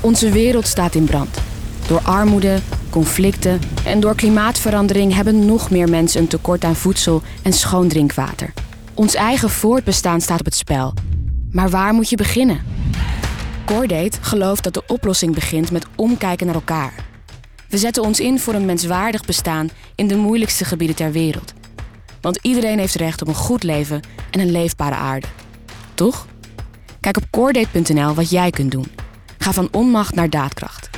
Onze wereld staat in brand. Door armoede, conflicten en door klimaatverandering hebben nog meer mensen een tekort aan voedsel en schoon drinkwater. Ons eigen voortbestaan staat op het spel. Maar waar moet je beginnen? Cordate gelooft dat de oplossing begint met omkijken naar elkaar. We zetten ons in voor een menswaardig bestaan in de moeilijkste gebieden ter wereld. Want iedereen heeft recht op een goed leven en een leefbare aarde. Toch? Kijk op cordate.nl wat jij kunt doen. Ga van onmacht naar daadkracht.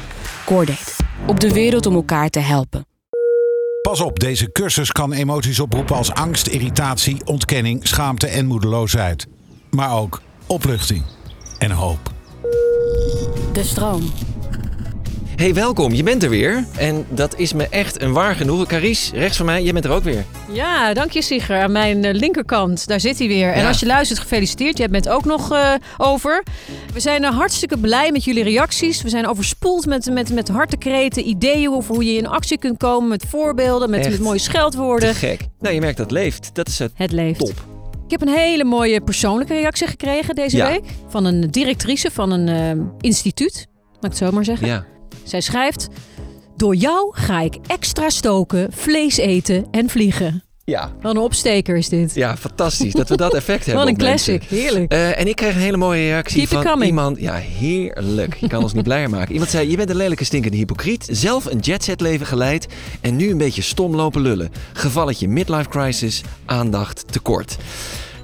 Cordate. Op de wereld om elkaar te helpen. Pas op, deze cursus kan emoties oproepen als angst, irritatie, ontkenning, schaamte en moedeloosheid. Maar ook opluchting en hoop. De stroom. Hey, welkom. Je bent er weer. En dat is me echt een waar genoegen. Caries, rechts van mij, jij bent er ook weer. Ja, dank je Sigger. Aan mijn eh, linkerkant, daar zit hij weer. En als je luistert, gefeliciteerd. Jij bent ook nog eh, over. We zijn er hartstikke blij met jullie reacties. We zijn overspoeld met, met, met hartekreten, ideeën over hoe je in actie kunt komen. Met voorbeelden, met, Echt. met mooie Te scheldwoorden. gek. Nou, je merkt dat het leeft. Dat is het Het leeft. top. Ik heb een hele mooie persoonlijke reactie gekregen deze Ja. week. Van een directrice van een eh, instituut. Laat ik het zo maar zeggen. Ja. Zij schrijft... Door jou ga ik extra stoken, vlees eten en vliegen. Ja. Wat een opsteker is dit. Ja, fantastisch dat we dat effect hebben. Wat een mensen. classic, heerlijk. Eh, en ik kreeg een hele mooie reactie Keep van iemand. Ja, heerlijk. Je kan ons niet blijer maken. Iemand zei: Je bent een lelijke stinkende hypocriet. Zelf een jetset leven geleid. En nu een beetje stom lopen lullen. Gevalletje midlife crisis. Aandacht tekort.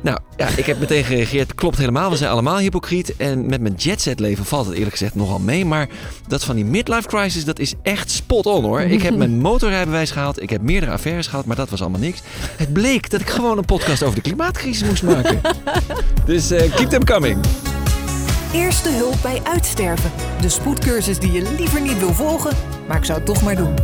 Nou, ja, ik heb meteen gereageerd. Klopt helemaal. We zijn allemaal hypocriet. En met mijn jetset leven valt het eerlijk gezegd nogal mee. Maar dat van die midlife crisis, dat is echt spot on hoor. Ik heb mijn motorrijbewijs gehaald. Ik heb meerdere affaires gehad. Maar dat was allemaal niks. Het bleek dat ik gewoon een podcast over de klimaatcrisis moest maken. Dus eh, keep them coming. Eerste hulp bij uitsterven. De spoedcursus die je liever niet wil volgen, maar ik zou het toch maar doen.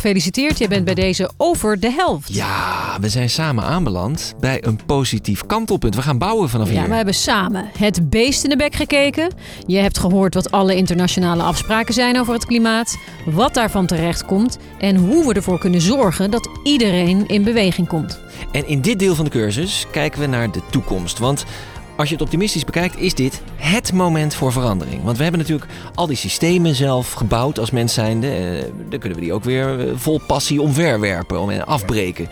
Gefeliciteerd, jij bent bij deze over de helft. Ja, we zijn samen aanbeland bij een positief kantelpunt. We gaan bouwen vanaf Ja, hier. we hebben samen het beest in de bek gekeken. Je hebt gehoord wat alle internationale afspraken zijn over het klimaat, wat daarvan terecht komt en hoe we ervoor kunnen zorgen dat iedereen in beweging komt. En in dit deel van de cursus kijken we naar de toekomst. Want als je het optimistisch bekijkt, is dit het moment voor verandering. Want we hebben natuurlijk al die systemen zelf gebouwd als mens zijnde. Eh, dan kunnen we die ook weer eh, vol passie omverwerpen om, en afbreken.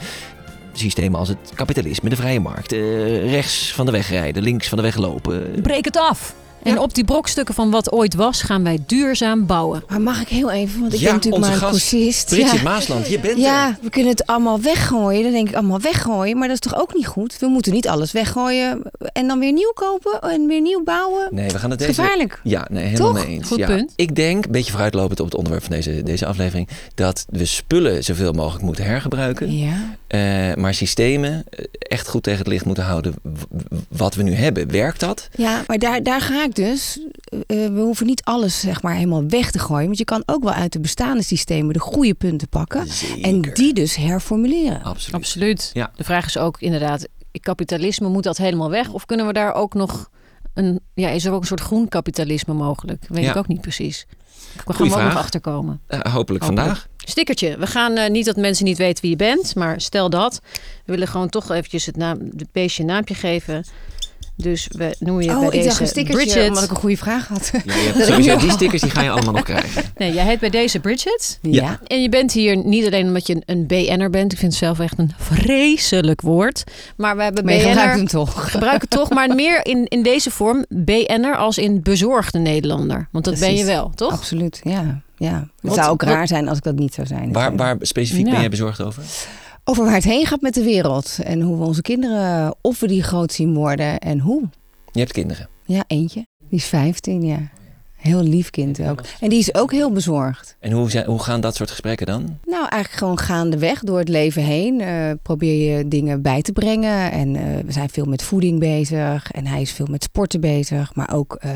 Systemen als het kapitalisme, de vrije markt, eh, rechts van de weg rijden, links van de weg lopen. Breek het af! En op die brokstukken van wat ooit was, gaan wij duurzaam bouwen. Maar mag ik heel even, want ik Ja, ben natuurlijk maar een gast, cursist. Ja. Maasland, je bent er. ja, we kunnen het allemaal weggooien. Dan denk ik allemaal weggooien, maar dat is toch ook niet goed? We moeten niet alles weggooien en dan weer nieuw kopen en weer nieuw bouwen. Nee, we gaan het deze... gevaarlijk. Ja, nee, helemaal Toch? mee eens. Goed ja. punt. Ik denk, een beetje vooruitlopend op het onderwerp van deze, deze aflevering, dat we spullen zoveel mogelijk moeten hergebruiken. Ja. Eh, maar systemen eh, echt goed tegen het licht moeten houden wat we nu hebben. Werkt dat? Ja, maar daar, daar ga ik dus. Eh, we hoeven niet alles zeg maar helemaal weg te gooien. Want je kan ook wel uit de bestaande systemen de goede punten pakken. En die dus herformuleren. Absoluut. Absoluut. Ja. De vraag is ook inderdaad, kapitalisme, moet dat helemaal weg? Of kunnen we daar ook nog een, ja, is er ook een soort groen kapitalisme mogelijk? Weet Ja. ik ook niet precies. We gaan ook nog achterkomen. Eh, hopelijk, Hopelijk. vandaag. Stickertje. We gaan eh, niet dat mensen niet weten wie je bent, maar stel dat. We willen gewoon toch eventjes het, naam, het beestje een naampje geven. Dus we noemen je Oh, bij ik deze dacht een stickertje, Bridget. omdat ik een goede vraag had. Ja, je hebt sowieso die stickers die ga je allemaal nog krijgen. Nee, jij heet bij deze Bridget. Ja. En je bent hier niet alleen omdat je een, een BN'er bent. Ik vind het zelf echt een vreselijk woord. Maar we hebben Maar gebruikt BN'er... hem toch. Gebruik het toch, maar meer in, in deze vorm BN'er als in bezorgde Nederlander. Want dat ben je wel, toch? Absoluut, ja. Ja. Het zou ook wat- raar zijn als ik dat niet zou zijn. Waar, waar specifiek Ja. ben jij bezorgd over? Over waar het heen gaat met de wereld. En hoe we onze kinderen, of we die groot zien worden en hoe. Je hebt kinderen. Ja, eentje. Die is 15, ja. Heel lief kind ook. En die is ook heel bezorgd. En hoe, zijn, hoe gaan dat soort gesprekken dan? Nou, eigenlijk gewoon gaandeweg door het leven heen. eh, probeer je dingen bij te brengen. En eh, we zijn veel met voeding bezig. En hij is veel met sporten bezig. Maar ook eh,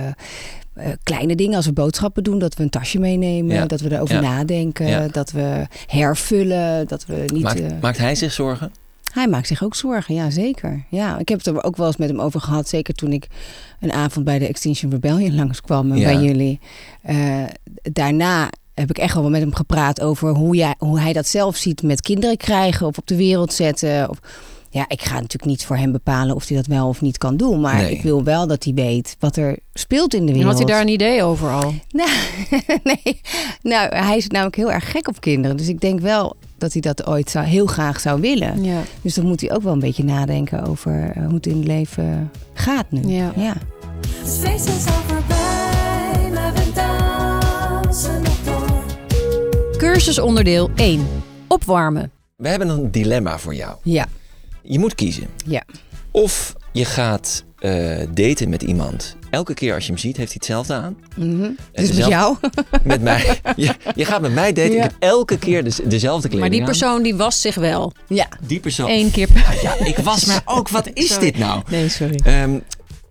eh, kleine dingen als we boodschappen doen. Dat we een tasje meenemen. Ja. Dat we erover Ja. nadenken. Ja. Dat we hervullen. Dat we niet... Maakt, eh, maakt hij zich zorgen? Hij maakt zich ook zorgen, ja zeker. Ja, ik heb het er ook wel eens met hem over gehad. Zeker toen ik een avond bij de Extinction Rebellion langskwam Ja. bij jullie. Eh, daarna heb ik echt wel met hem gepraat over hoe, jij, hoe hij dat zelf ziet met kinderen krijgen of op de wereld zetten. Of, ja, ik ga natuurlijk niet voor hem bepalen of hij dat wel of niet kan doen. Maar Nee. ik wil wel dat hij weet wat er speelt in de En wereld. had hij daar een idee over al? Nou, nee. nou, hij is namelijk heel erg gek op kinderen. Dus ik denk wel dat hij dat ooit zou, heel graag zou willen. Ja. Dus dan moet hij ook wel een beetje nadenken over eh, hoe het in het leven gaat nu. Ja. ja. Het feest is al voorbij, maar we dansen nog door. Cursus onderdeel 1. Opwarmen. We hebben een dilemma voor jou. Ja. Je moet kiezen. Ja. Of je gaat eh, daten met iemand. Elke keer als je hem ziet, heeft hij hetzelfde aan. Mhm. Dus met jou? Met mij. Je, je gaat met mij daten. Ja. Ik heb elke keer de, dezelfde kleding Maar die aan. persoon die wast zich wel. ja. Die persoon. Eén keer per... Ja, ik was maar ook. Wat is Sorry. dit nou? Nee, sorry. Ehm,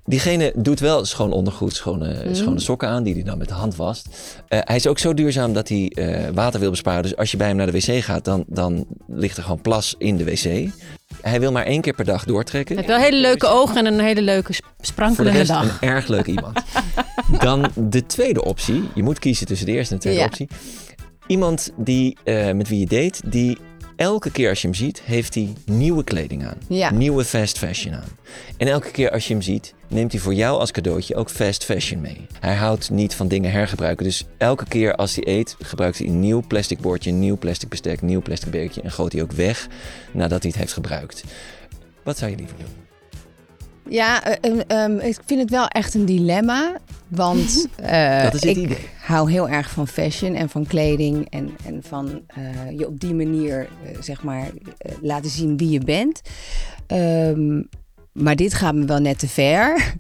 diegene doet wel schoon ondergoed, schone, schone sokken aan, die hij dan met de hand wast. Eh, hij is ook zo duurzaam dat hij eh, water wil besparen. Dus als je bij hem naar de wc gaat, dan, dan ligt er gewoon plas in de wc. Hij wil maar één keer per dag doortrekken. Hij heeft wel hele leuke ogen en een hele leuke sp- Voor de sprankelende rest dag. een erg leuk iemand. Dan de tweede optie. Je moet kiezen tussen de eerste en de tweede Ja. optie. Iemand die, eh, met wie je date, die elke keer als je hem ziet, heeft hij nieuwe kleding aan. Ja. Nieuwe fast fashion aan. En elke keer als je hem ziet, neemt hij voor jou als cadeautje ook fast fashion mee. Hij houdt niet van dingen hergebruiken. Dus elke keer als hij eet, gebruikt hij een nieuw plastic bordje, een nieuw plastic bestek, een nieuw plastic bekertje en gooit hij ook weg nadat hij het heeft gebruikt. Wat zou je liever doen? Ja, eh, ehm, ehm, ik vind het wel echt een dilemma. Want eh, Dat is het ik idee. hou heel erg van fashion en van kleding. En, en van eh, je op die manier, eh, zeg maar, eh, laten zien wie je bent. Ehm, maar dit gaat me wel net te ver.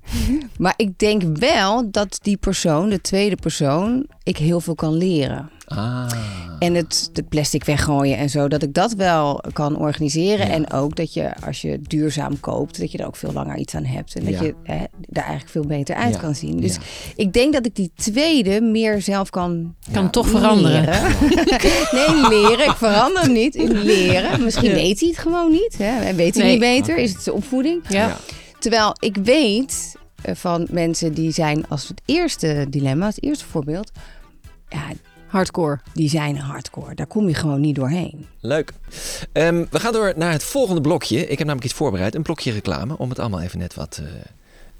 maar ik denk wel dat die persoon, de tweede persoon, ik heel veel kan leren. Ah. En het, het plastic weggooien en zo, dat ik dat wel kan organiseren. Ja. En ook dat je, als je duurzaam koopt, dat je er ook veel langer iets aan hebt. En dat Ja. je eh, daar eigenlijk veel beter uit Ja. kan zien. Dus Ja. ik denk dat ik die tweede meer zelf kan Kan toch veranderen. nee, leren. Ik verander hem niet in leren. Misschien Ja. weet hij het gewoon niet. Hè? En weet hij Nee. niet beter? Is het zijn opvoeding? Ja. Ja. Terwijl ik weet eh, van mensen die zijn als het eerste dilemma, het eerste voorbeeld. Ja, Hardcore. die zijn hardcore. Daar kom je gewoon niet doorheen. Leuk. Ehm, we gaan door naar het volgende blokje. Ik heb namelijk iets voorbereid. Een blokje reclame. Om het allemaal even net wat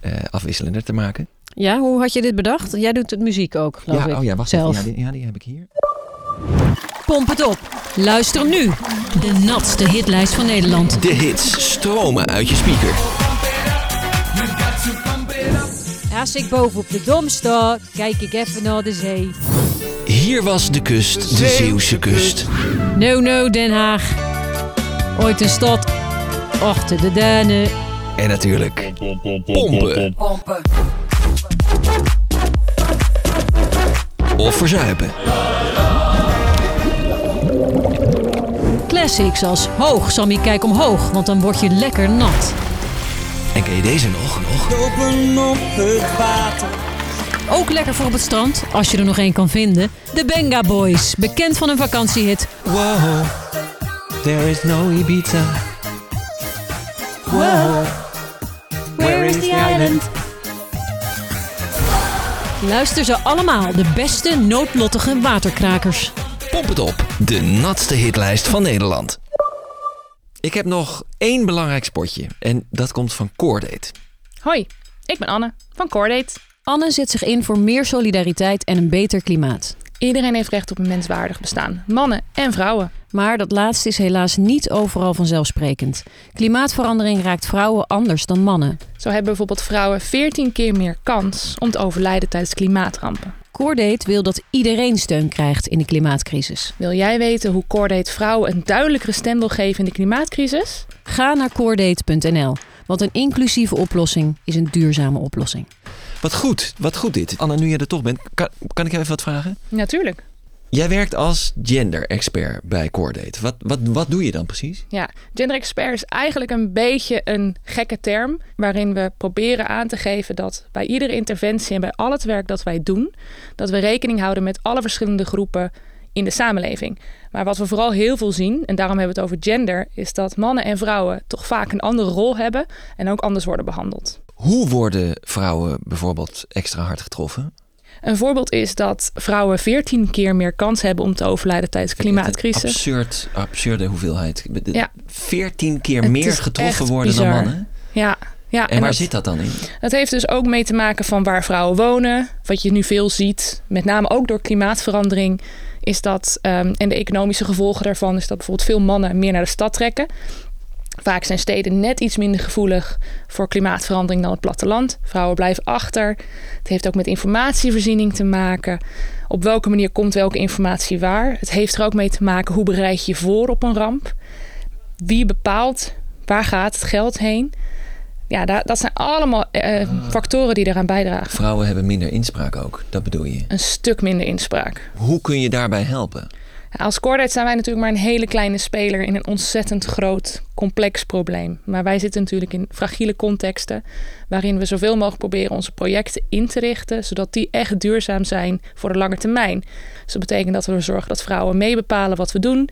eh, eh, afwisselender te maken. Ja, hoe had je dit bedacht? Jij doet het muziek ook, geloof ja, ik. oh ja, wacht zelf. even. Ja die, ja, die heb ik hier. Pomp het op. Luister nu. De natste hitlijst van Nederland. De hits stromen uit je speaker. Als ik boven op de dom sta, kijk ik even naar de zee. Hier was de kust, de Zeeuwse kust. No, no, Den Haag. Ooit een stad. Achter de duinen. En natuurlijk pompen. Of verzuipen. Classics als hoog, Sammy, kijk omhoog, want dan word je lekker nat. En ken je deze nog? nog? Ook lekker voor op het strand, als je er nog één kan vinden. De Benga Boys, bekend van een vakantiehit. Wow, there is no Ibiza. Wow, where is the island? Luister ze allemaal, de beste noodlottige waterkrakers. Pomp het op, de natste hitlijst van Nederland. Ik heb nog één belangrijk spotje en dat komt van Coordate. Hoi, ik ben Anne van Cordate. Anne zet zich in voor meer solidariteit en een beter klimaat. Iedereen heeft recht op een menswaardig bestaan, mannen en vrouwen. Maar dat laatste is helaas niet overal vanzelfsprekend. Klimaatverandering raakt vrouwen anders dan mannen. Zo hebben bijvoorbeeld vrouwen 14 keer meer kans om te overlijden tijdens klimaatrampen. Coordate wil dat iedereen steun krijgt in de klimaatcrisis. Wil jij weten hoe Cordate vrouwen een duidelijkere stem wil geven in de klimaatcrisis? Ga naar coordate.nl, want een inclusieve oplossing is een duurzame oplossing. Wat goed, wat goed dit. Anna, nu je er toch bent, kan, kan ik jou even wat vragen? Natuurlijk. Jij werkt als gender-expert bij Coordate. Wat, wat, wat doe je dan precies? Ja, gender expert is eigenlijk een beetje een gekke term. Waarin we proberen aan te geven dat bij iedere interventie en bij al het werk dat wij doen, dat we rekening houden met alle verschillende groepen in de samenleving. Maar wat we vooral heel veel zien, en daarom hebben we het over gender, is dat mannen en vrouwen toch vaak een andere rol hebben en ook anders worden behandeld. Hoe worden vrouwen bijvoorbeeld extra hard getroffen? Een voorbeeld is dat vrouwen 14 keer meer kans hebben om te overlijden tijdens de klimaatcrisis. Absurd, absurde hoeveelheid. Ja. 14 keer Het meer getroffen worden dan mannen. Ja, ja En, waar dat- zit dat dan in? Dat heeft dus ook mee te maken van waar vrouwen wonen. Wat je nu veel ziet, met name ook door klimaatverandering, is dat, ehm, en de economische gevolgen daarvan, is dat bijvoorbeeld veel mannen meer naar de stad trekken. Vaak zijn steden net iets minder gevoelig voor klimaatverandering dan het platteland. Vrouwen blijven achter. Het heeft ook met informatievoorziening te maken. Op welke manier komt welke informatie waar? Het heeft er ook mee te maken hoe bereid je je voor op een ramp? Wie bepaalt waar gaat het geld heen? Ja, da- dat zijn allemaal eh, factoren die eraan bijdragen. Vrouwen hebben minder inspraak ook, dat bedoel je. Een stuk minder inspraak. Hoe kun je daarbij helpen? Als Cordate zijn wij natuurlijk maar een hele kleine speler in een ontzettend groot, complex probleem. Maar wij zitten natuurlijk in fragiele contexten waarin we zoveel mogelijk proberen onze projecten in te richten, zodat die echt duurzaam zijn voor de lange termijn. Dus dat betekent dat we zorgen dat vrouwen meebepalen wat we doen,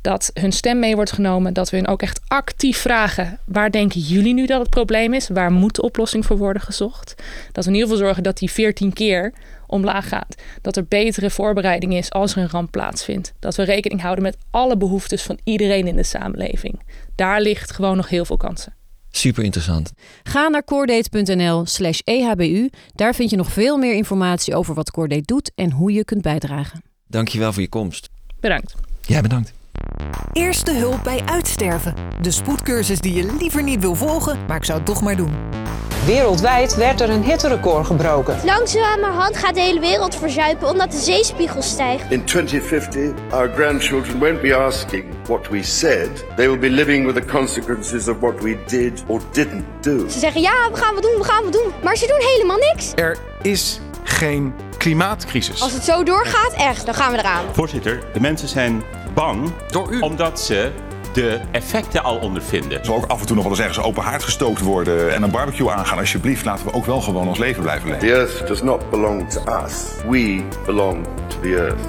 dat hun stem mee wordt genomen, dat we hun ook echt actief vragen: waar denken jullie nu dat het probleem is? Waar moet de oplossing voor worden gezocht? Dat we in ieder geval zorgen dat die 14 keer omlaag gaat. Dat er betere voorbereiding is als er een ramp plaatsvindt. Dat we rekening houden met alle behoeftes van iedereen in de samenleving. Daar ligt gewoon nog heel veel kansen. Super interessant. Ga naar coordate.nl slash ehbu. Daar vind je nog veel meer informatie over wat Coordate doet en hoe je kunt bijdragen. Dankjewel voor je komst. Bedankt. Jij bedankt. Eerste hulp bij uitsterven. De spoedcursus die je liever niet wil volgen, maar ik zou het toch maar doen. Wereldwijd werd er een hitterecord gebroken. Langzamerhand gaat de hele wereld verzuipen omdat de zeespiegel stijgt. In 2050, our grandchildren won't be asking what we said. They will be living with the consequences of what we did or didn't do. Ze zeggen ja, we gaan wat doen, we gaan wat doen. Maar ze doen helemaal niks. Er is geen klimaatcrisis. Als het zo doorgaat, echt, dan gaan we eraan. Voorzitter, de mensen zijn bang Door u. omdat ze de effecten al ondervinden. Zal ook af en toe nog wel eens ergens open haard gestookt worden en een barbecue aangaan. Alsjeblieft, laten we ook wel gewoon ons leven blijven leven. The earth does not belong to us. We belong to the earth.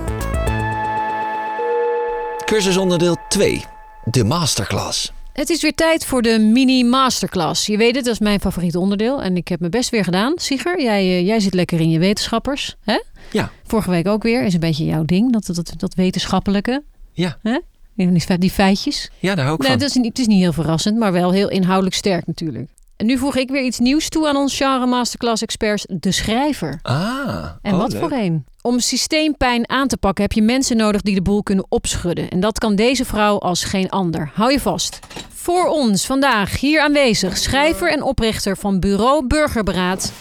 Cursusonderdeel 2. De masterclass. Het is weer tijd voor de mini masterclass. Je weet het, dat is mijn favoriete onderdeel. En ik heb mijn best weer gedaan. Sieger, jij, eh, jij zit lekker in je wetenschappers. Hè? Ja. Vorige week ook weer. Is een beetje jouw ding, dat, dat, dat wetenschappelijke. Ja. Hè? Die, fe- die feitjes. Ja, daar hou ik Nee, van. dat is niet, het is niet heel verrassend, maar wel heel inhoudelijk sterk natuurlijk. En nu voeg ik weer iets nieuws toe aan ons genre masterclass experts, de schrijver. Ah. En oh, wat leuk. voor een? Om systeempijn aan te pakken heb je mensen nodig die de boel kunnen opschudden. En dat kan deze vrouw als geen ander. Hou je vast. Voor ons vandaag hier aanwezig schrijver en oprichter van Bureau Burgerberaad,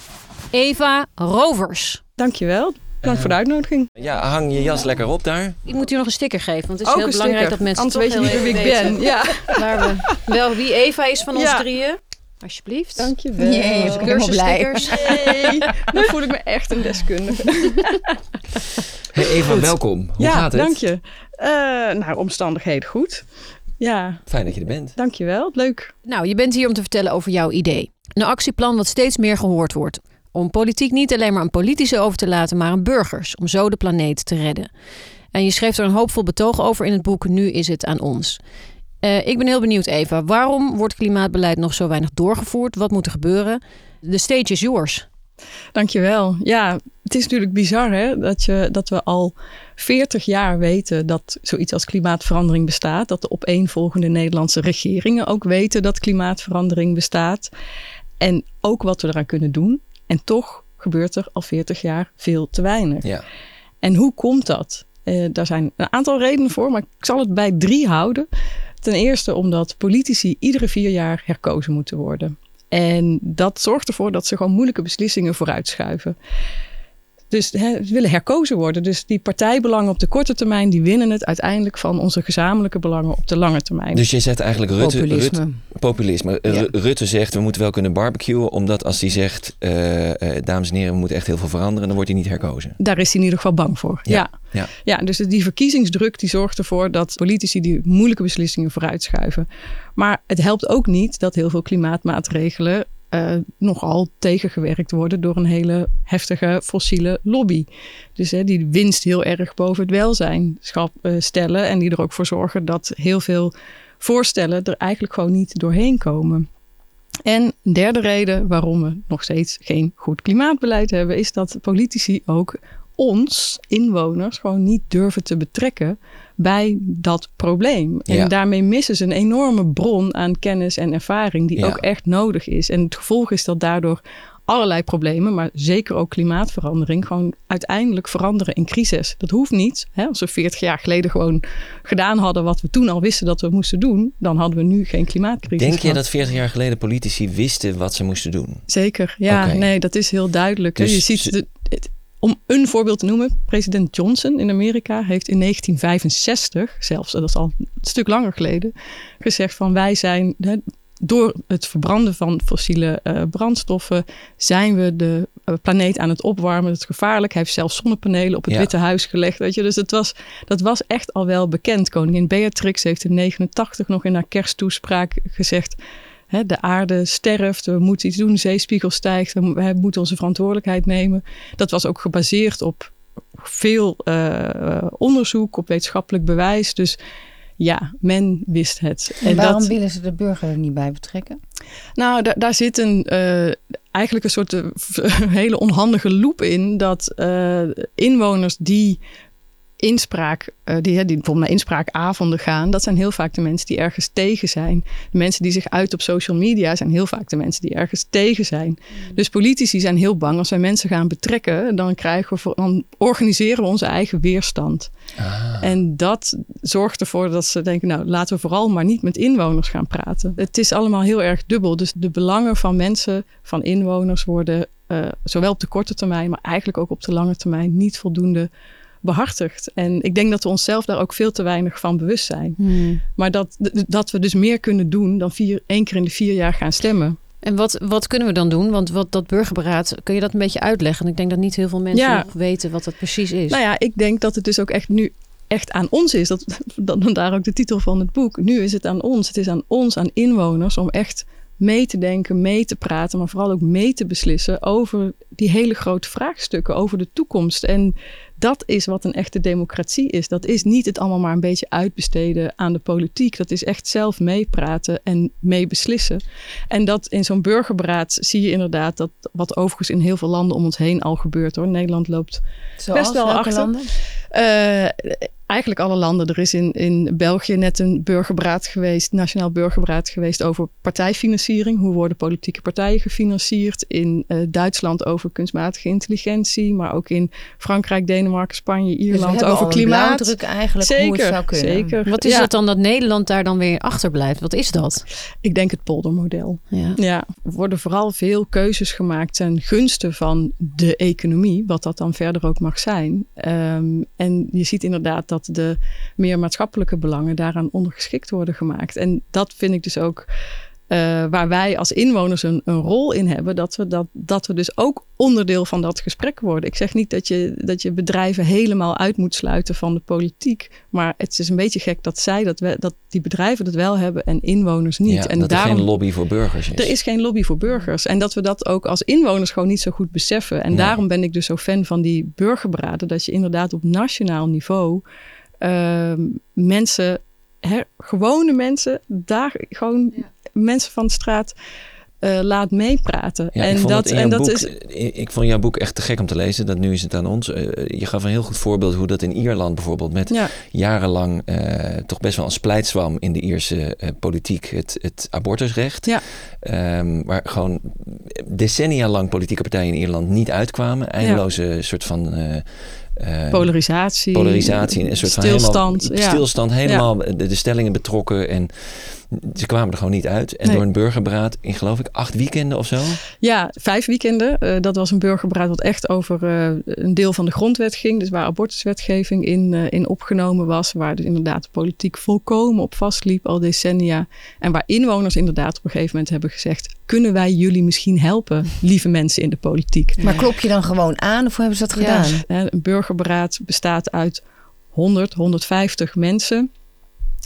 Eva Rovers. Dankjewel. Dank voor de uitnodiging. Ja, hang je jas lekker op daar. Ik moet u nog een sticker geven, want het is Ook heel belangrijk sticker. dat mensen Anders toch weet je niet wie ik ben. Ja. waar we, wel wie Eva is van ons Ja. drieën. Alsjeblieft. Dankjewel. Jee, ik ben helemaal blij. Nu voel ik me echt een deskundige. Hey Eva, welkom. Hoe ja, gaat het? dank je. Eh, nou, omstandigheden goed. Ja, Fijn dat je er bent. dankjewel. Leuk. Nou, je bent hier om te vertellen over jouw idee. Een actieplan wat steeds meer gehoord wordt. Om politiek niet alleen maar aan politici over te laten, maar aan burgers. Om zo de planeet te redden. En je schreef er een hoopvol betoog over in het boek Nu is het aan ons. Eh, ik ben heel benieuwd, Eva. Waarom wordt klimaatbeleid nog zo weinig doorgevoerd? Wat moet er gebeuren? De stage is yours. Dankjewel. Ja, het is natuurlijk bizar hè, dat, je, dat we al 40 jaar weten dat zoiets als klimaatverandering bestaat. Dat de opeenvolgende Nederlandse regeringen ook weten dat klimaatverandering bestaat. En ook wat we eraan kunnen doen. En toch gebeurt er al 40 jaar veel te weinig. Ja. En hoe komt dat? Eh, daar zijn een aantal redenen voor, maar ik zal het bij drie houden. Ten eerste omdat politici iedere vier jaar herkozen moeten worden. En dat zorgt ervoor dat ze gewoon moeilijke beslissingen vooruitschuiven. Dus hè, ze willen herkozen worden. Dus die partijbelangen op de korte termijn, die winnen het uiteindelijk van onze gezamenlijke belangen op de lange termijn. Dus je zet eigenlijk Rutte... Populisme. Rutte populisme. Eh, Ja. Rutte zegt, we moeten wel kunnen barbecuen. Omdat als hij zegt, eh, eh, dames en heren, we moeten echt heel veel veranderen. Dan wordt hij niet herkozen. Daar is hij in ieder geval bang voor. Ja. Ja. Ja. Ja, dus die verkiezingsdruk die zorgt ervoor dat politici die moeilijke beslissingen vooruitschuiven. Maar het helpt ook niet dat heel veel klimaatmaatregelen eh, nogal tegengewerkt worden door een hele heftige fossiele lobby. Dus hè, die winst heel erg boven het welzijn schap- eh, stellen en die er ook voor zorgen dat heel veel voorstellen er eigenlijk gewoon niet doorheen komen. En een derde reden waarom we nog steeds geen goed klimaatbeleid hebben, is dat politici ook ons, inwoners, gewoon niet durven te betrekken bij dat probleem. En Ja. daarmee missen ze een enorme bron aan kennis en ervaring die Ja. ook echt nodig is. En het gevolg is dat daardoor allerlei problemen, maar zeker ook klimaatverandering, gewoon uiteindelijk veranderen in crisis. Dat hoeft niet. Hè? Als we 40 jaar geleden gewoon gedaan hadden wat we toen al wisten dat we moesten doen, dan hadden we nu geen klimaatcrisis. Denk je dat 40 jaar geleden politici wisten wat ze moesten doen? Zeker, ja, nee, dat is heel duidelijk. Dus je ziet, de, het- om een voorbeeld te noemen, president Johnson in Amerika heeft in 1965, zelfs, dat is al een stuk langer geleden, gezegd van wij zijn, hè, door het verbranden van fossiele eh, brandstoffen, zijn we de eh, planeet aan het opwarmen. Dat is gevaarlijk. Hij heeft zelfs zonnepanelen op het Ja. Witte Huis gelegd. Weet je? Dus het was, dat was echt al wel bekend. Koningin Beatrix heeft in 89 nog in haar kersttoespraak gezegd. De aarde sterft, we moeten iets doen, de zeespiegel stijgt, we, mo- we moeten onze verantwoordelijkheid nemen. Dat was ook gebaseerd op veel eh, onderzoek, op wetenschappelijk bewijs. Dus ja, men wist het. En waarom dat- willen ze de burger er niet bij betrekken? nou, daar, zit een, eh, eigenlijk een soort eh, hele onhandige loop in. Dat inwoners die inspraak, eh, die, die bijvoorbeeld naar inspraakavonden gaan, dat zijn heel vaak de mensen die ergens tegen zijn. De mensen die zich uit op social media zijn heel vaak de mensen die ergens tegen zijn. Dus politici zijn heel bang als wij mensen gaan betrekken, dan krijgen we voor, dan organiseren we onze eigen weerstand. En dat zorgt ervoor dat ze denken, nou laten we vooral maar niet met inwoners gaan praten. Het is allemaal heel erg dubbel. Dus de belangen van mensen, van inwoners worden eh, zowel op de korte termijn, maar eigenlijk ook op de lange termijn niet voldoende behartigd. En ik denk dat we onszelf daar ook veel te weinig van bewust zijn. Maar dat, dat we dus meer kunnen doen dan vier, één keer in de vier jaar gaan stemmen. En wat, wat kunnen we dan doen? Want wat dat burgerberaad, kun je dat een beetje uitleggen? Ik denk dat niet heel veel mensen Ja. nog weten wat dat precies is. Nou ja, ik denk dat het dus ook echt nu echt aan ons is. Dat, dat daar ook de titel van het boek. Nu is het aan ons. Het is aan ons, aan inwoners, om echt mee te denken, mee te praten, maar vooral ook mee te beslissen over die hele grote vraagstukken, over de toekomst. En dat is wat een echte democratie is. Dat is niet het allemaal maar een beetje uitbesteden aan de politiek. Dat is echt zelf meepraten en meebeslissen. En dat in zo'n burgerberaad zie je inderdaad dat wat overigens in heel veel landen om ons heen al gebeurt hoor. Nederland loopt Zoals best wel achter. landen? Eh, eigenlijk alle landen. Er is in, in België net een burgerberaad geweest, nationaal burgerberaad geweest over partijfinanciering. Hoe worden politieke partijen gefinancierd? In eh, Duitsland over kunstmatige intelligentie, maar ook in Frankrijk, Denemarken, Spanje, Dus we Ierland over klimaat. eigenlijk zeker, hoe het zou kunnen. Zeker. Wat is Ja. het dan dat Nederland daar dan weer achterblijft? Wat is dat? Ik denk het poldermodel. Ja. Ja, er worden vooral veel keuzes gemaakt ten gunste van de economie, wat dat dan verder ook mag zijn. Ehm, en je ziet inderdaad dat de meer maatschappelijke belangen daaraan ondergeschikt worden gemaakt. En dat vind ik dus ook eh, waar wij als inwoners een, een rol in hebben, dat we, dat, dat we dus ook onderdeel van dat gesprek worden. Ik zeg niet dat je, dat je bedrijven helemaal uit moet sluiten van de politiek, maar het is een beetje gek dat zij dat, we, dat die bedrijven dat wel hebben en inwoners niet. Ja, en dat daarom, er geen lobby voor burgers is. er is geen lobby voor burgers. En dat we dat ook als inwoners gewoon niet zo goed beseffen. En daarom ben ik dus zo fan van die burgerberaden. Dat je inderdaad op nationaal niveau ehm, mensen, hè, gewone mensen, daar gewoon mensen van de straat eh, laat meepraten. Ja, en ik vond dat, en jouw dat boek, is. ik ik vond jouw boek echt te gek om te lezen. Dat nu is het aan ons. Eh, je gaf een heel goed voorbeeld hoe dat in Ierland bijvoorbeeld met Ja. jarenlang eh, toch best wel een splijtswam in de Ierse politiek, het, het abortusrecht. Ja. Ehm, waar gewoon decennia lang politieke partijen in Ierland niet uitkwamen. Eindeloze soort van. Eh, Polarisatie, polarisatie, een soort van stilstand, helemaal, ja. stilstand, helemaal de, de stellingen betrokken en ze kwamen er gewoon niet uit. En Nee. door een burgerberaad in geloof ik acht weekenden of zo. Ja, vijf weekenden. Eh, dat was een burgerberaad wat echt over eh, een deel van de grondwet ging. Dus waar abortuswetgeving in, in opgenomen was. Waar dus inderdaad de politiek volkomen op vastliep al decennia. En waar inwoners inderdaad op een gegeven moment hebben gezegd... kunnen wij jullie misschien helpen, lieve mensen in de politiek? Maar klop je dan gewoon aan of hoe hebben ze dat gedaan? Ja, een burgerberaad bestaat uit 100, 150 mensen.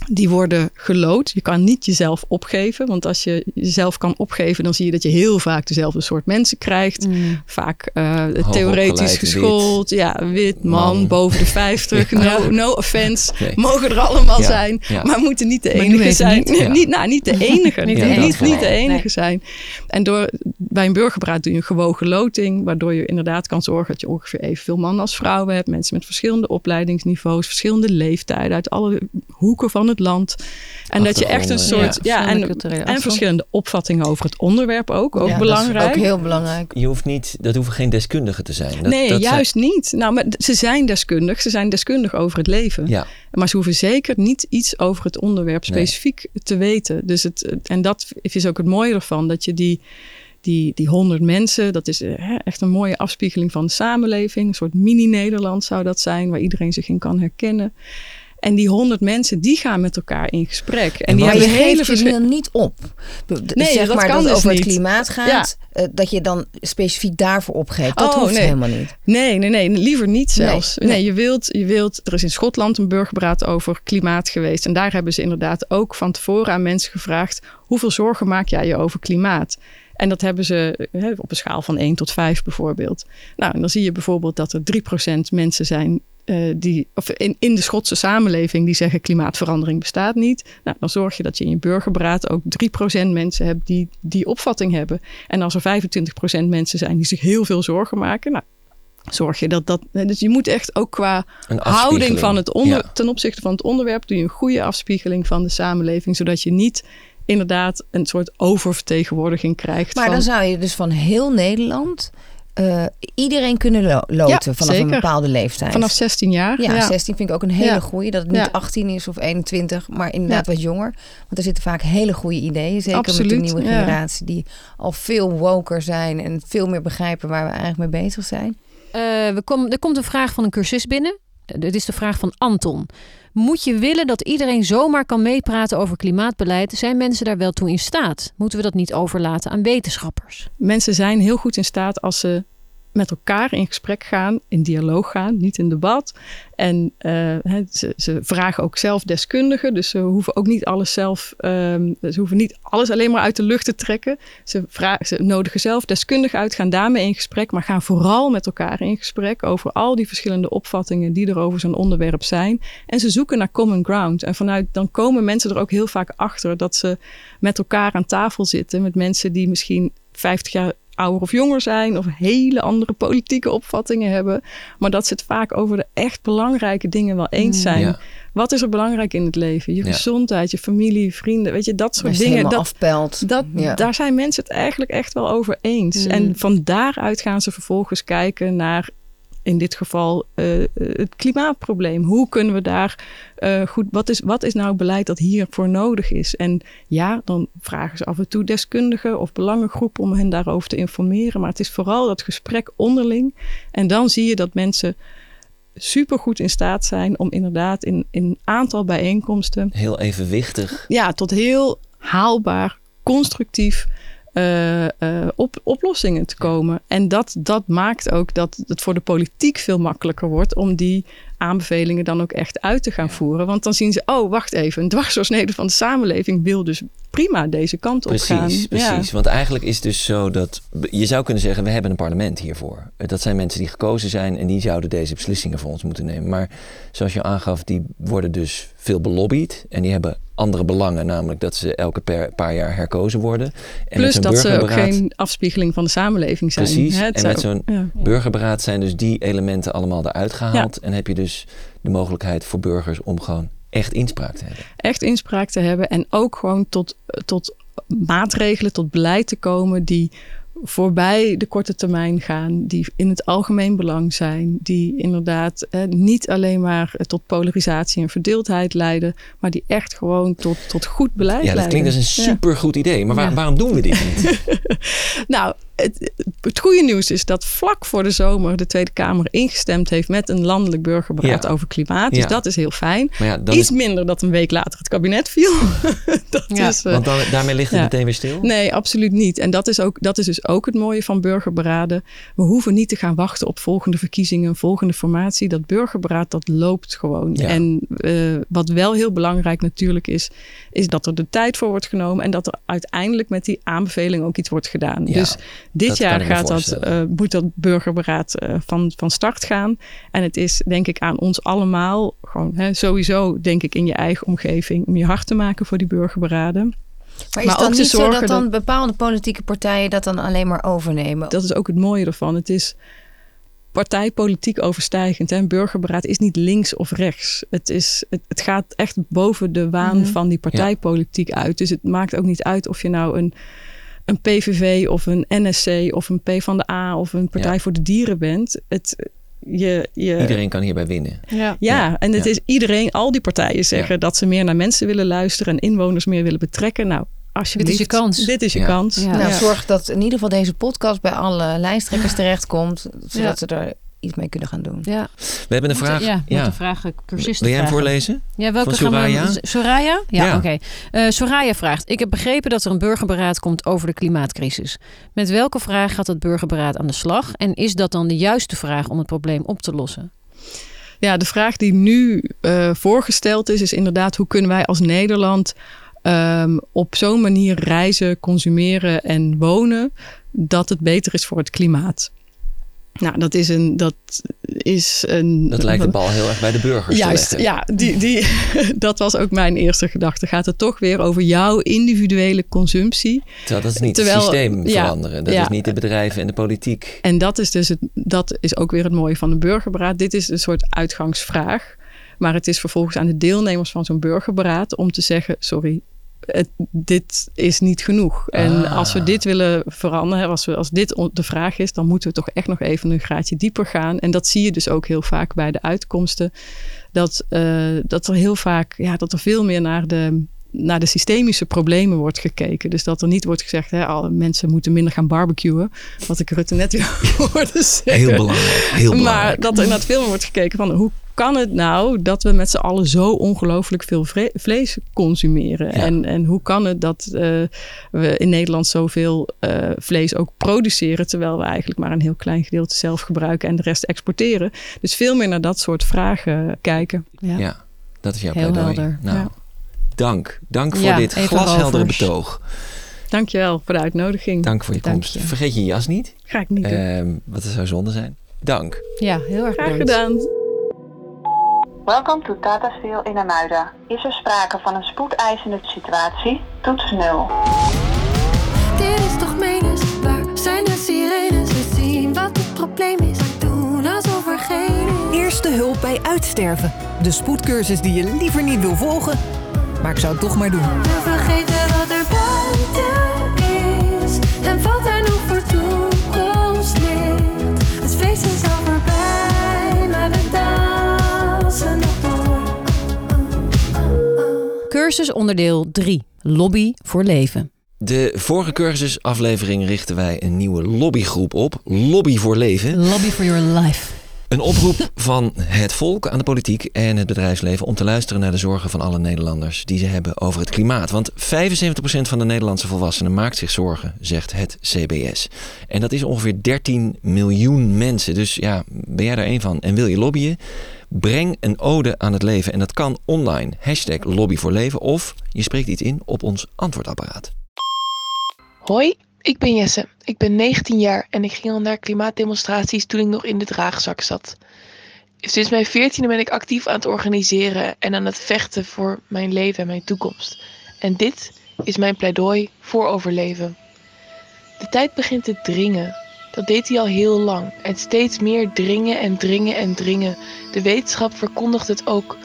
Die worden gelood. Je kan niet jezelf opgeven. Want als je jezelf kan opgeven, dan zie je dat je heel vaak dezelfde soort mensen krijgt. Vaak eh, theoretisch geschoold. Ja, wit, man, Man. boven de 50. Ja. No, no offense. Nee. Mogen er allemaal Ja, zijn. ja. Maar moeten niet de enige zijn. niet. Nou, niet de enige. Niet niet, de niet, de enige Nee. zijn. En door, bij een burgerberaad doe je een gewogen loting. Waardoor je inderdaad kan zorgen dat je ongeveer evenveel mannen als vrouwen hebt. Mensen met verschillende opleidingsniveaus. Verschillende leeftijden. Uit alle hoeken van het land. En dat je echt een soort... ja. En, en verschillende opvattingen over het onderwerp ook. Ook Ja, belangrijk. Dat is ook heel belangrijk. Je hoeft niet, dat hoeven geen deskundigen te zijn. Dat, nee, dat zijn- juist niet. Nou, maar ze zijn deskundig. Ze zijn deskundig over het leven. ja, Maar ze hoeven zeker niet iets over het onderwerp Nee. specifiek te weten. Dus het, en dat is ook het mooie ervan. Dat je die, die, die honderd mensen, dat is eh, hè, echt een mooie afspiegeling van de samenleving. Een soort mini-Nederland zou dat zijn, waar iedereen zich in kan herkennen. En die honderd mensen, die gaan met elkaar in gesprek. En, die maar je hebben hele geeft je niet op. Nee, zeg dat maar kan dat dus het over niet. het klimaat gaat, eh, dat je dan specifiek daarvoor opgeeft. Dat Oh, hoeft nee. helemaal niet. Nee, nee, nee, liever niet zelfs. Nee, je, wilt, je wilt. Er is in Schotland een burgerberaad over klimaat geweest. En daar hebben ze inderdaad ook van tevoren aan mensen gevraagd: hoeveel zorgen maak jij je over klimaat? En dat hebben ze hè, op een schaal van 1 tot 5 bijvoorbeeld. Nou, en dan zie je bijvoorbeeld dat er 3% mensen zijn eh, die, of in, in de Schotse samenleving die zeggen klimaatverandering bestaat niet. Nou, dan zorg je dat je in je burgerberaad ook 3% mensen hebt die die opvatting hebben. En als er 25% mensen zijn die zich heel veel zorgen maken, nou, zorg je dat dat. Dus je moet echt ook qua houding van het onder, Ja. ten opzichte van het onderwerp, doe je een goede afspiegeling van de samenleving, zodat je niet inderdaad een soort oververtegenwoordiging krijgt. Maar van, dan zou je dus van heel Nederland eh, iedereen kunnen lo- loten Ja, vanaf een bepaalde leeftijd. vanaf 16 jaar. ja, 16 vind ik ook een hele Ja. goede. Dat het niet Ja. 18 is of 21, maar inderdaad Ja. wat jonger. Want er zitten vaak hele goede ideeën. Zeker met de nieuwe ja. generatie die al veel woker zijn en veel meer begrijpen waar we eigenlijk mee bezig zijn. Eh, we kom, er komt een vraag van een cursus binnen. Dit is de vraag van Anton. Moet je willen dat iedereen zomaar kan meepraten over klimaatbeleid? Zijn mensen daar wel toe in staat? Moeten we dat niet overlaten aan wetenschappers? Mensen zijn heel goed in staat als ze met elkaar in gesprek gaan, in dialoog gaan, niet in debat. En eh, ze, ze vragen ook zelf deskundigen, dus ze hoeven ook niet alles zelf, ehm, ze hoeven niet alles alleen maar uit de lucht te trekken. Ze, vragen, ze nodigen zelf deskundigen uit, gaan daarmee in gesprek, maar gaan vooral met elkaar in gesprek over al die verschillende opvattingen die er over zo'n onderwerp zijn. En ze zoeken naar common ground. En vanuit dan komen mensen er ook heel vaak achter dat ze met elkaar aan tafel zitten met mensen die misschien 50 jaar ouder of jonger zijn of hele andere politieke opvattingen hebben, maar dat ze het vaak over de echt belangrijke dingen wel eens zijn. Ja. Wat is er belangrijk in het leven? Je Ja. gezondheid, je familie, vrienden, weet je, dat soort dingen. Dat, afpelt. dat, Ja. Daar zijn mensen het eigenlijk echt wel over eens. Mm. En van daaruit gaan ze vervolgens kijken naar, in dit geval, eh, het klimaatprobleem. Hoe kunnen we daar eh, goed, wat is, wat is nou beleid dat hiervoor nodig is? En ja, dan vragen ze af en toe deskundigen of belangengroepen om hen daarover te informeren. Maar het is vooral dat gesprek onderling. En dan zie je dat mensen supergoed in staat zijn om inderdaad in, in een aantal bijeenkomsten heel evenwichtig. ja, tot heel haalbaar, constructief eh, eh, op, oplossingen te komen. En dat, dat maakt ook dat het voor de politiek veel makkelijker wordt om die aanbevelingen dan ook echt uit te gaan voeren. Want dan zien ze, oh, wacht even, een dwarsdoorsnede van de samenleving wil dus prima deze kant op gaan. Precies, precies. Want eigenlijk is het dus zo dat je zou kunnen zeggen: we hebben een parlement hiervoor. Dat zijn mensen die gekozen zijn en die zouden deze beslissingen voor ons moeten nemen. Maar zoals je aangaf, die worden dus veel belobbyd en die hebben andere belangen, namelijk dat ze elke per, paar jaar herkozen worden. En Plus dat ze ook geen afspiegeling van de samenleving zijn. Precies. Hè, En zou- met zo'n ja. burgerberaad zijn dus die elementen allemaal eruit gehaald. En heb je dus de mogelijkheid voor burgers om gewoon echt inspraak te hebben. echt inspraak te hebben en ook gewoon tot, tot maatregelen, tot beleid te komen die voorbij de korte termijn gaan, die in het algemeen belang zijn, die inderdaad eh, niet alleen maar eh, tot polarisatie en verdeeldheid leiden, maar die echt gewoon tot, tot goed beleid Ja, dat leiden. klinkt als een Ja. supergoed idee. Maar waar- Ja. waarom doen we dit niet? Nou, het, het goede nieuws is dat vlak voor de zomer de Tweede Kamer ingestemd heeft met een landelijk burgerberaad Ja. over klimaat. Dus Ja. dat is heel fijn. Maar ja, dan Iets is- minder dat een week later het kabinet viel. dat Ja, is, eh, want dan, daarmee ligt het ja. meteen weer stil. Nee, absoluut niet. En dat is, ook, dat is dus ook het mooie van burgerberaden. We hoeven niet te gaan wachten op volgende verkiezingen, volgende formatie. Dat burgerberaad, dat loopt gewoon. Ja. En eh, wat wel heel belangrijk natuurlijk is, is dat er de tijd voor wordt genomen. En dat er uiteindelijk met die aanbeveling ook iets wordt gedaan. Ja, dus dit dat jaar gaat dat, eh, moet dat burgerberaad eh, van, van start gaan. En het is denk ik aan ons allemaal, gewoon hè, sowieso denk ik in je eigen omgeving, om je hart te maken voor die burgerberaden. Maar is ook dan te niet zo dat dan bepaalde politieke partijen dat dan alleen maar overnemen? Dat is ook het mooie ervan. Het is partijpolitiek overstijgend. Hè? Een burgerberaad is niet links of rechts. Het, is, het, het gaat echt boven de waan Mhm. van die partijpolitiek uit. Dus het maakt ook niet uit of je nou een, een PVV of een NSC of een P van de A of een Partij Ja. voor de Dieren bent. Het, je, je, Iedereen kan hierbij winnen. ja, Ja, en het ja. is iedereen, al die partijen zeggen dat ze meer naar mensen willen luisteren en inwoners meer willen betrekken. Nou, alsjeblieft. Dit is je kans. Dit is je Ja. kans. Nou, zorg dat in ieder geval deze podcast bij alle lijsttrekkers terechtkomt, zodat Ja. ze er iets mee kunnen gaan doen. Ja. We hebben een vraag. Ja, ja. een vraag cursisten Wil jij hem voorlezen? Ja, welke Van gaan Soraya? we... Soraya? Ja, Ja. oké. Eh, Soraya vraagt... Ik heb begrepen dat er een burgerberaad komt over de klimaatcrisis. Met welke vraag gaat het burgerberaad aan de slag? En is dat dan de juiste vraag om het probleem op te lossen? Ja, de vraag die nu eh, voorgesteld is, is inderdaad hoe kunnen wij als Nederland ehm, op zo'n manier reizen, consumeren en wonen dat het beter is voor het klimaat. Nou, dat is een. Dat, is een, Dat lijkt de bal heel erg bij de burgers Juist, te ja. Die, die, dat was ook mijn eerste gedachte. Gaat het toch weer over jouw individuele consumptie? Terwijl dat is niet Terwijl- het systeem ja, veranderen. Dat ja. is niet de bedrijven en de politiek. En dat is dus het, dat is ook weer het mooie van de burgerberaad. Dit is een soort uitgangsvraag. Maar het is vervolgens aan de deelnemers van zo'n burgerberaad om te zeggen: sorry. Het, dit is niet genoeg. En Ah. als we dit willen veranderen, als, we, als dit de vraag is, dan moeten we toch echt nog even een graadje dieper gaan. En dat zie je dus ook heel vaak bij de uitkomsten. Dat, eh, dat er heel vaak, ja, dat er veel meer naar de, naar de systemische problemen wordt gekeken. Dus dat er niet wordt gezegd, hè, alle mensen moeten minder gaan barbecuen. Wat ik Rutte net weer hoorde zeggen. Heel belangrijk, heel Maar belangrijk. dat er inderdaad veel meer wordt gekeken van hoe kan het nou dat we met z'n allen zo ongelooflijk veel vre- vlees consumeren? En, en hoe kan het dat eh, we in Nederland zoveel eh, vlees ook produceren, terwijl we eigenlijk maar een heel klein gedeelte zelf gebruiken en de rest exporteren? Dus veel meer naar dat soort vragen kijken. Ja, dat is jouw Heel pleidooi. helder, Nou, ja. dank. Dank voor Ja, dit glasheldere rovers. betoog. Dankjewel voor de uitnodiging. Dank voor je Dank komst. je. Vergeet je jas niet. Ga ik niet doen. Ehm, wat zou zonde zijn. Dank. Ja, heel erg Graag bedankt. gedaan. Welkom to Tata Steel in Amuida. Is er sprake van een spoedeisende situatie? Toets 0. Dit is toch menens, waar zijn de sirenes? We zien wat het probleem is, maar doen alsof er geen. Eerste hulp bij uitsterven. De spoedcursus die je liever niet wil volgen, maar ik zou het toch maar doen. We vergeten Cursus onderdeel 3. Lobby voor leven. De vorige cursusaflevering richten wij een nieuwe lobbygroep op. Lobby voor leven. Lobby for your life. Een oproep van het volk aan de politiek en het bedrijfsleven om te luisteren naar de zorgen van alle Nederlanders die ze hebben over het klimaat. Want 75% van de Nederlandse volwassenen maakt zich zorgen, zegt het CBS. En dat is ongeveer 13 miljoen mensen. Dus ja, ben jij daar één van en wil je lobbyen? Breng een ode aan het leven en dat kan online. Hashtag lobby voor leven of je spreekt iets in op ons antwoordapparaat. Hoi, ik ben Jesse. Ik ben 19 jaar en ik ging al naar klimaatdemonstraties toen ik nog in de draagzak zat. Sinds mijn 14e ben ik actief aan het organiseren en aan het vechten voor mijn leven en mijn toekomst. En dit is mijn pleidooi voor overleven. De tijd begint te dringen. Dat deed hij al heel lang. En steeds meer dringen en dringen en dringen. De wetenschap verkondigt het ook.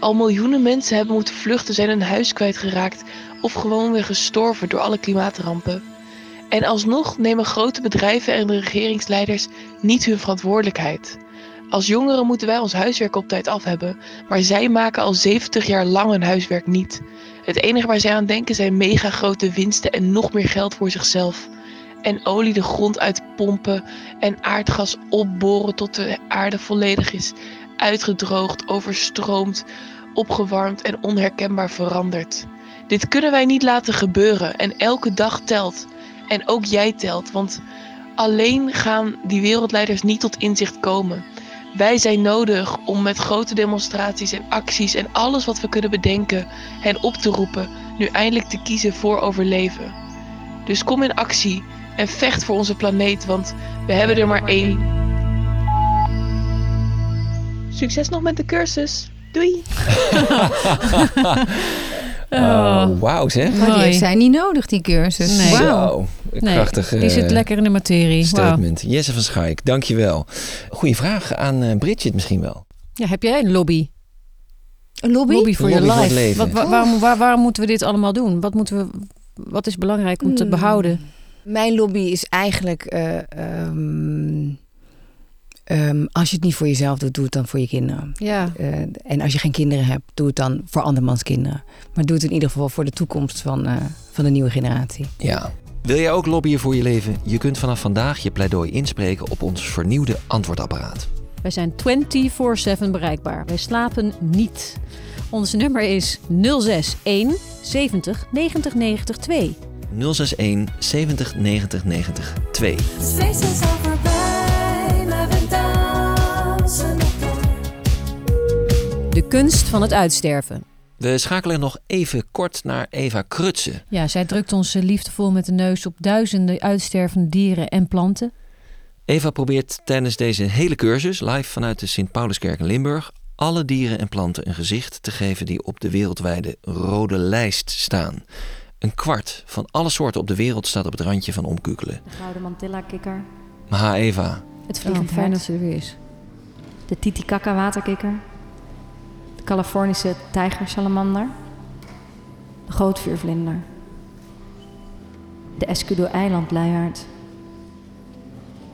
Al miljoenen mensen hebben moeten vluchten, zijn hun huis kwijtgeraakt of gewoon weer gestorven door alle klimaatrampen. En alsnog nemen grote bedrijven en de regeringsleiders niet hun verantwoordelijkheid. Als jongeren moeten wij ons huiswerk op tijd af hebben, maar zij maken al 70 jaar lang hun huiswerk niet. Het enige waar zij aan denken zijn mega grote winsten en nog meer geld voor zichzelf. en olie de grond uitpompen en aardgas opboren tot de aarde volledig is uitgedroogd, overstroomd, opgewarmd en onherkenbaar veranderd. Dit kunnen wij niet laten gebeuren en elke dag telt. En ook jij telt, want alleen gaan die wereldleiders niet tot inzicht komen. Wij zijn nodig om met grote demonstraties en acties en alles wat we kunnen bedenken hen op te roepen, nu eindelijk te kiezen voor overleven. Dus kom in actie en vecht voor onze planeet, want we hebben er maar één. Succes nog met de cursus. Doei! Oh, wauw zeg. Maar die zijn niet nodig, die cursus. Nee. Zo, Nee, krachtig. die zit eh, lekker in de materie. Statement. Jesse van Schaik, dankjewel. Goeie vraag aan eh, Bridget misschien wel. Ja, heb jij een lobby? Een lobby? Lobby voor je life. leven. Wat, wa- waarom, waar- waarom moeten we dit allemaal doen? Wat, moeten we, wat is belangrijk om te Hmm. behouden? Mijn lobby is eigenlijk... eh, ehm, ehm, als je het niet voor jezelf doet, doe het dan voor je kinderen. Ja. Eh, en als je geen kinderen hebt, doe het dan voor andermans kinderen. Maar doe het in ieder geval voor de toekomst van, eh, van de nieuwe generatie. Ja. Wil jij ook lobbyen voor je leven? Je kunt vanaf vandaag je pleidooi inspreken op ons vernieuwde antwoordapparaat. Wij zijn 24-7 bereikbaar. Wij slapen niet. Ons nummer is 061 70 90 90 2. 061 70 90 90 2. Het feest is al voorbij, De kunst van het uitsterven. We schakelen nog even kort naar Eva Krutsen. Ja, zij drukt ons eh, liefdevol met de neus op duizenden uitstervende dieren en planten. Eva probeert tijdens deze hele cursus, live vanuit de Sint-Pauluskerk in Limburg, alle dieren en planten een gezicht te geven die op de wereldwijde rode lijst staan. Een kwart van alle soorten op de wereld staat op het randje van omkukelen. De gouden mantilla-kikker. Maar Eva, Het vliegend Oh, fijn dat ze er weer is. De Titicaca waterkikker. De Californische tijgersalamander. De gootviervlinder. De Escudo-eilandluiaard.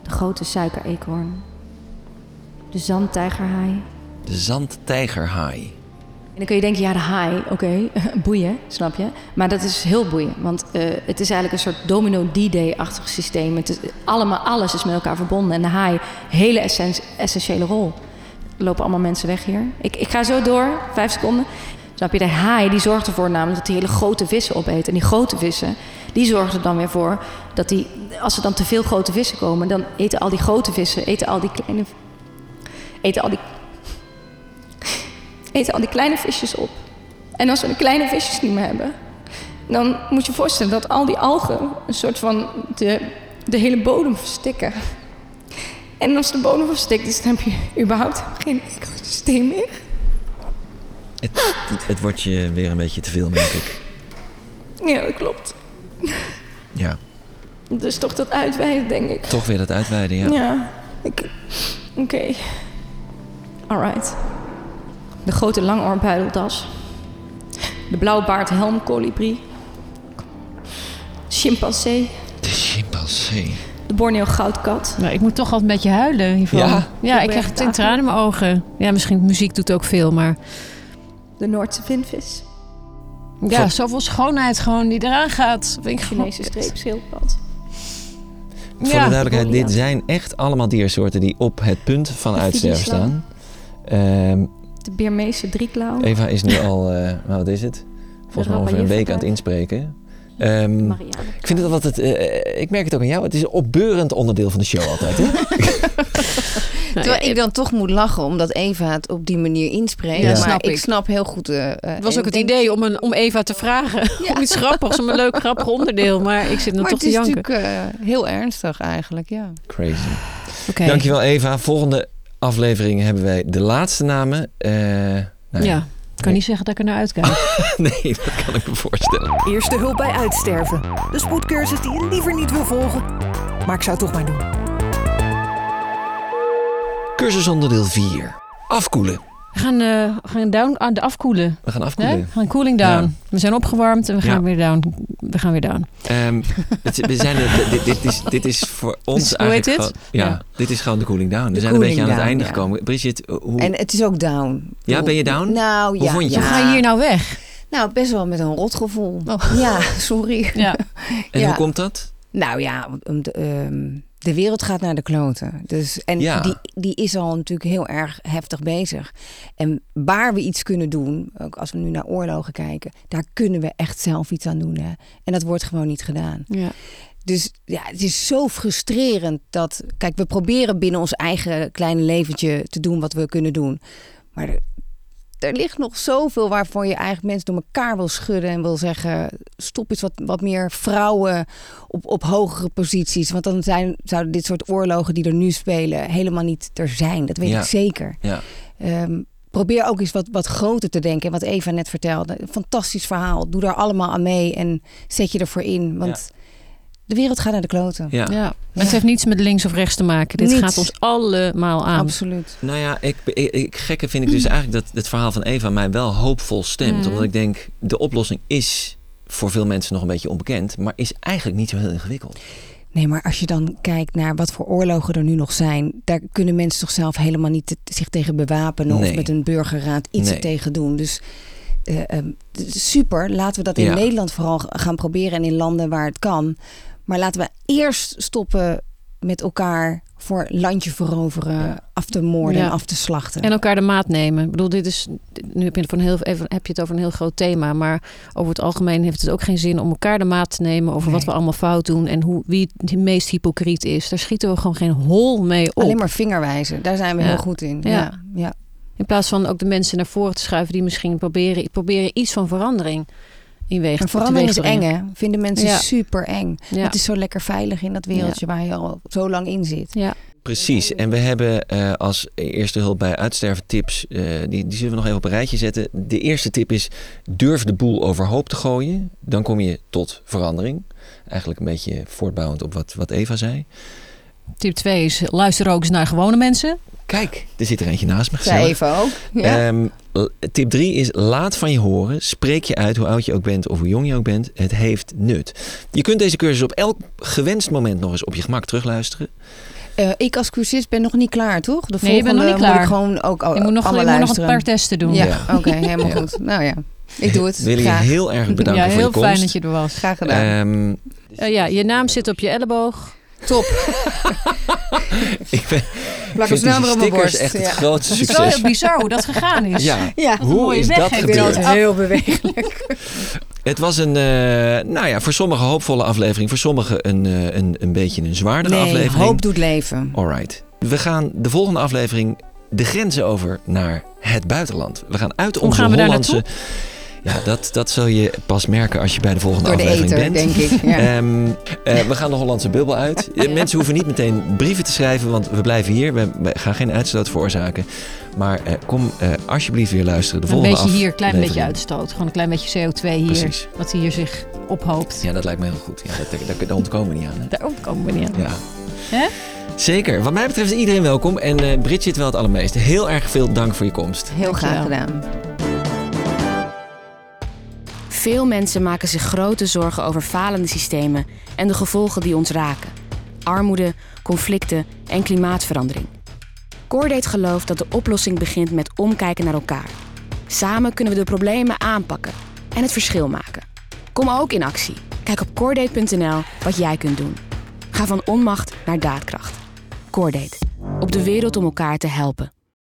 De grote suikereekhoorn. De zandtijgerhaai. de zandtijgerhaai. En dan kun je denken, ja, de haai, oké, boeien, snap je? Maar dat is heel boeiend, want eh, het is eigenlijk een soort domino D-day-achtig systeem. Het is, allemaal, alles is met elkaar verbonden en de haai, hele essen- essentiële rol. Lopen allemaal mensen weg hier. Ik, ik ga zo door, vijf seconden. Snap je, de haai die zorgt ervoor namelijk dat hij hele grote vissen opeet. En die grote vissen, die zorgen er dan weer voor dat die, als er dan te veel grote vissen komen, dan eten al die grote vissen, eten al die kleine, eten al die eten al die kleine visjes op. En als we de kleine visjes niet meer hebben, dan moet je voorstellen dat al die algen een soort van de, de hele bodem verstikken. En als de bodem verstikt is, dan heb je überhaupt geen ecosysteem meer. Het, het, het wordt je weer een beetje te veel, merk ik. Ja, dat klopt. Ja, Dus toch dat uitweiden, denk ik. toch weer dat uitweiden, ja. Ja. Oké. Alright. De grote langoorbuideldas. De blauwbaard helmkolibrie. Chimpansee. De chimpansee. De Borneo goudkat. Nou, ik moet toch altijd een beetje huilen hiervan. Ja? ja ik krijg het tranen in mijn ogen. Ja, misschien muziek doet ook veel, maar... De Noordse vinvis. Ja, Van- zoveel schoonheid gewoon die eraan gaat. Vind ik Chinese streepschildpad. Voor de duidelijkheid, dit zijn echt allemaal diersoorten die op het punt van uitsterven staan. Ehm, De Birmeese drieklauw. Eva is nu al, eh, nou, wat is het? Volgens mij over een week aan het inspreken. Ehm, ik vind het altijd, eh, ik merk het ook aan jou, het is een opbeurend onderdeel van de show altijd. Hè? Terwijl ik dan toch moet lachen, omdat Eva het op die manier inspreekt. Ja, maar snap ik. ik. snap heel goed... eh, Het was ook het denk- idee om, een, om Eva te vragen. Om iets grappigs, om een leuk grappig onderdeel. Maar ik zit nog Maar toch het te is janken. natuurlijk eh, heel ernstig eigenlijk, ja. Crazy. Oké. Dankjewel Eva. Volgende aflevering hebben wij de laatste namen. Eh, nou Ja, ik kan niet zeggen dat ik er naar uitkijk. nee, dat kan ik me voorstellen. Eerste hulp bij uitsterven. De spoedcursus die je liever niet wil volgen. Maar ik zou het toch maar doen. Cursus onderdeel 4. Afkoelen. We gaan, eh, we gaan down, aan de afkoelen. We gaan afkoelen. Hè? We gaan cooling down. Ja. We zijn opgewarmd en we gaan Ja. weer down. We gaan weer down. Ehm, het, we zijn er- dit, dit, is, dit is voor ons Dus hoe heet eigenlijk dit? ja, Ja. dit is gewoon de cooling down. We De zijn een beetje aan het einde ja. gekomen. Bridget, hoe... En het is ook down. Ja, ben je down? Nou, Hoe ja. vond je ja. het? Hoe ga je hier nou weg? Nou, best wel met een rotgevoel. Ja, sorry. Ja. En Ja. hoe komt dat? Nou ja, om de, wereld gaat naar de kloten. Dus, en Ja. die, die is al natuurlijk heel erg heftig bezig. En waar we iets kunnen doen, ook als we nu naar oorlogen kijken, daar kunnen we echt zelf iets aan doen. Hè? En dat wordt gewoon niet gedaan. Ja. Dus ja, het is zo frustrerend dat. Kijk, we proberen binnen ons eigen kleine leventje te doen wat we kunnen doen. Maar er, ligt nog zoveel waarvoor je eigenlijk mensen door elkaar wil schudden en wil zeggen: stop eens wat, wat meer vrouwen op, op hogere posities. Want dan zijn, zouden dit soort oorlogen die er nu spelen helemaal niet er zijn. Dat weet Ja. ik zeker. Ja. Ehm, probeer ook eens wat, wat groter te denken. En wat Eva net vertelde. Een fantastisch verhaal. Doe daar allemaal aan mee en zet je ervoor in. Want de wereld gaat naar de kloten. Ja. Ja. Het heeft niets met links of rechts te maken. Dit Niets. gaat ons allemaal aan. Absoluut. Nou ja, ik, ik, ik- gekke vind ik dus eigenlijk dat het verhaal van Eva mij wel hoopvol stemt. Mhm. Omdat ik denk, de oplossing is voor veel mensen nog een beetje onbekend, maar is eigenlijk niet zo heel ingewikkeld. Nee, maar als je dan kijkt naar wat voor oorlogen er nu nog zijn, daar kunnen mensen toch zelf helemaal niet te- zich tegen bewapenen Nee. of met een burgerraad iets Nee. tegen doen. Dus eh, ehm, super, laten we dat in Ja. Nederland vooral gaan proberen en in landen waar het kan. Maar laten we eerst stoppen met elkaar voor landje veroveren, af te moorden Ja. en af te slachten. En elkaar de maat nemen. Ik bedoel, dit is. Nu heb je, het een heel, even, heb je het over een heel groot thema. Maar over het algemeen heeft het ook geen zin om elkaar de maat te nemen. over wat we allemaal fout doen. en hoe, wie het meest hypocriet is. Daar schieten we gewoon geen hol mee op. Alleen maar vingerwijzen, daar zijn we Ja. heel goed in. Ja. Ja. Ja. In plaats van ook de mensen naar voren te schuiven. die misschien proberen, proberen iets van verandering Maar verandering is eng, hè? Vinden mensen Ja. super eng. Ja. Het is zo lekker veilig in dat wereldje waar je al zo lang in zit. Ja. Precies. En we hebben eh, als eerste hulp bij uitsterven tips, eh, die, die zullen we nog even op een rijtje zetten. De eerste tip is, durf de boel overhoop te gooien. Dan kom je tot verandering. Eigenlijk een beetje voortbouwend op wat, wat Eva zei. Tip 2 is luister ook eens naar gewone mensen. Kijk, er zit er eentje naast me. Gezellig. Eva ook. Ja. Ehm, tip 3 is laat van je horen. Spreek je uit hoe oud je ook bent of hoe jong je ook bent. Het heeft nut. Je kunt deze cursus op elk gewenst moment nog eens op je gemak terugluisteren. Eh, ik als cursist ben nog niet klaar, toch? De Nee, je bent nog niet volgende klaar. Moet ik gewoon ook al- Je moet nog- je moet nog een paar testen doen. Ja, Ja. oké, helemaal Ja. goed. Nou ja, ik doe het. Wil je heel erg bedanken ja, voor je heel komst. fijn dat je er was. Graag gedaan. Ehm, Eh, ja, je naam zit op je elleboog. Top. ik ben, Plak vind hem snel op mijn stickers borst. echt het Ja. grootste Het is wel succes. heel bizar hoe dat gegaan is. Ja, Ja. hoe mooie is weg dat Ik gebeurd? heel bewegelijk. Het was een, eh, nou ja, voor sommigen hoopvolle aflevering. Voor sommigen een, eh, een, een beetje een zwaardere Nee, aflevering. hoop doet leven. Alright. We gaan de volgende aflevering de grenzen over naar het buitenland. We gaan uit Hoe onze gaan we daar Hollandse... Ja, dat, dat zul je pas merken als je bij de volgende Door de aflevering ether, bent. denk ik. Ja. Ehm, eh, we gaan de Hollandse bubbel uit. Eh, Mensen hoeven niet meteen brieven te schrijven, want we blijven hier. We, we gaan geen uitstoot veroorzaken. Maar eh, kom eh, alsjeblieft weer luisteren. De Een volgende beetje hier, een klein beetje uitstoot. Gewoon een klein beetje CO2 hier. Precies. Wat hier zich ophoopt. Ja, dat lijkt me heel goed. Ja, dat, dat, daar ontkomen we niet aan. Hè? Daar komen we niet aan. Ja. Hè? Zeker. Wat mij betreft is iedereen welkom. En eh Bridget wel het allermeeste. Heel erg veel dank voor je komst. Heel graag gedaan. Veel mensen maken zich grote zorgen over falende systemen en de gevolgen die ons raken. Armoede, conflicten en klimaatverandering. Coordate gelooft dat de oplossing begint met omkijken naar elkaar. Samen kunnen we de problemen aanpakken en het verschil maken. Kom ook in actie. Kijk op coordate.nl wat jij kunt doen. Ga van onmacht naar daadkracht. Coordate. Op de wereld om elkaar te helpen.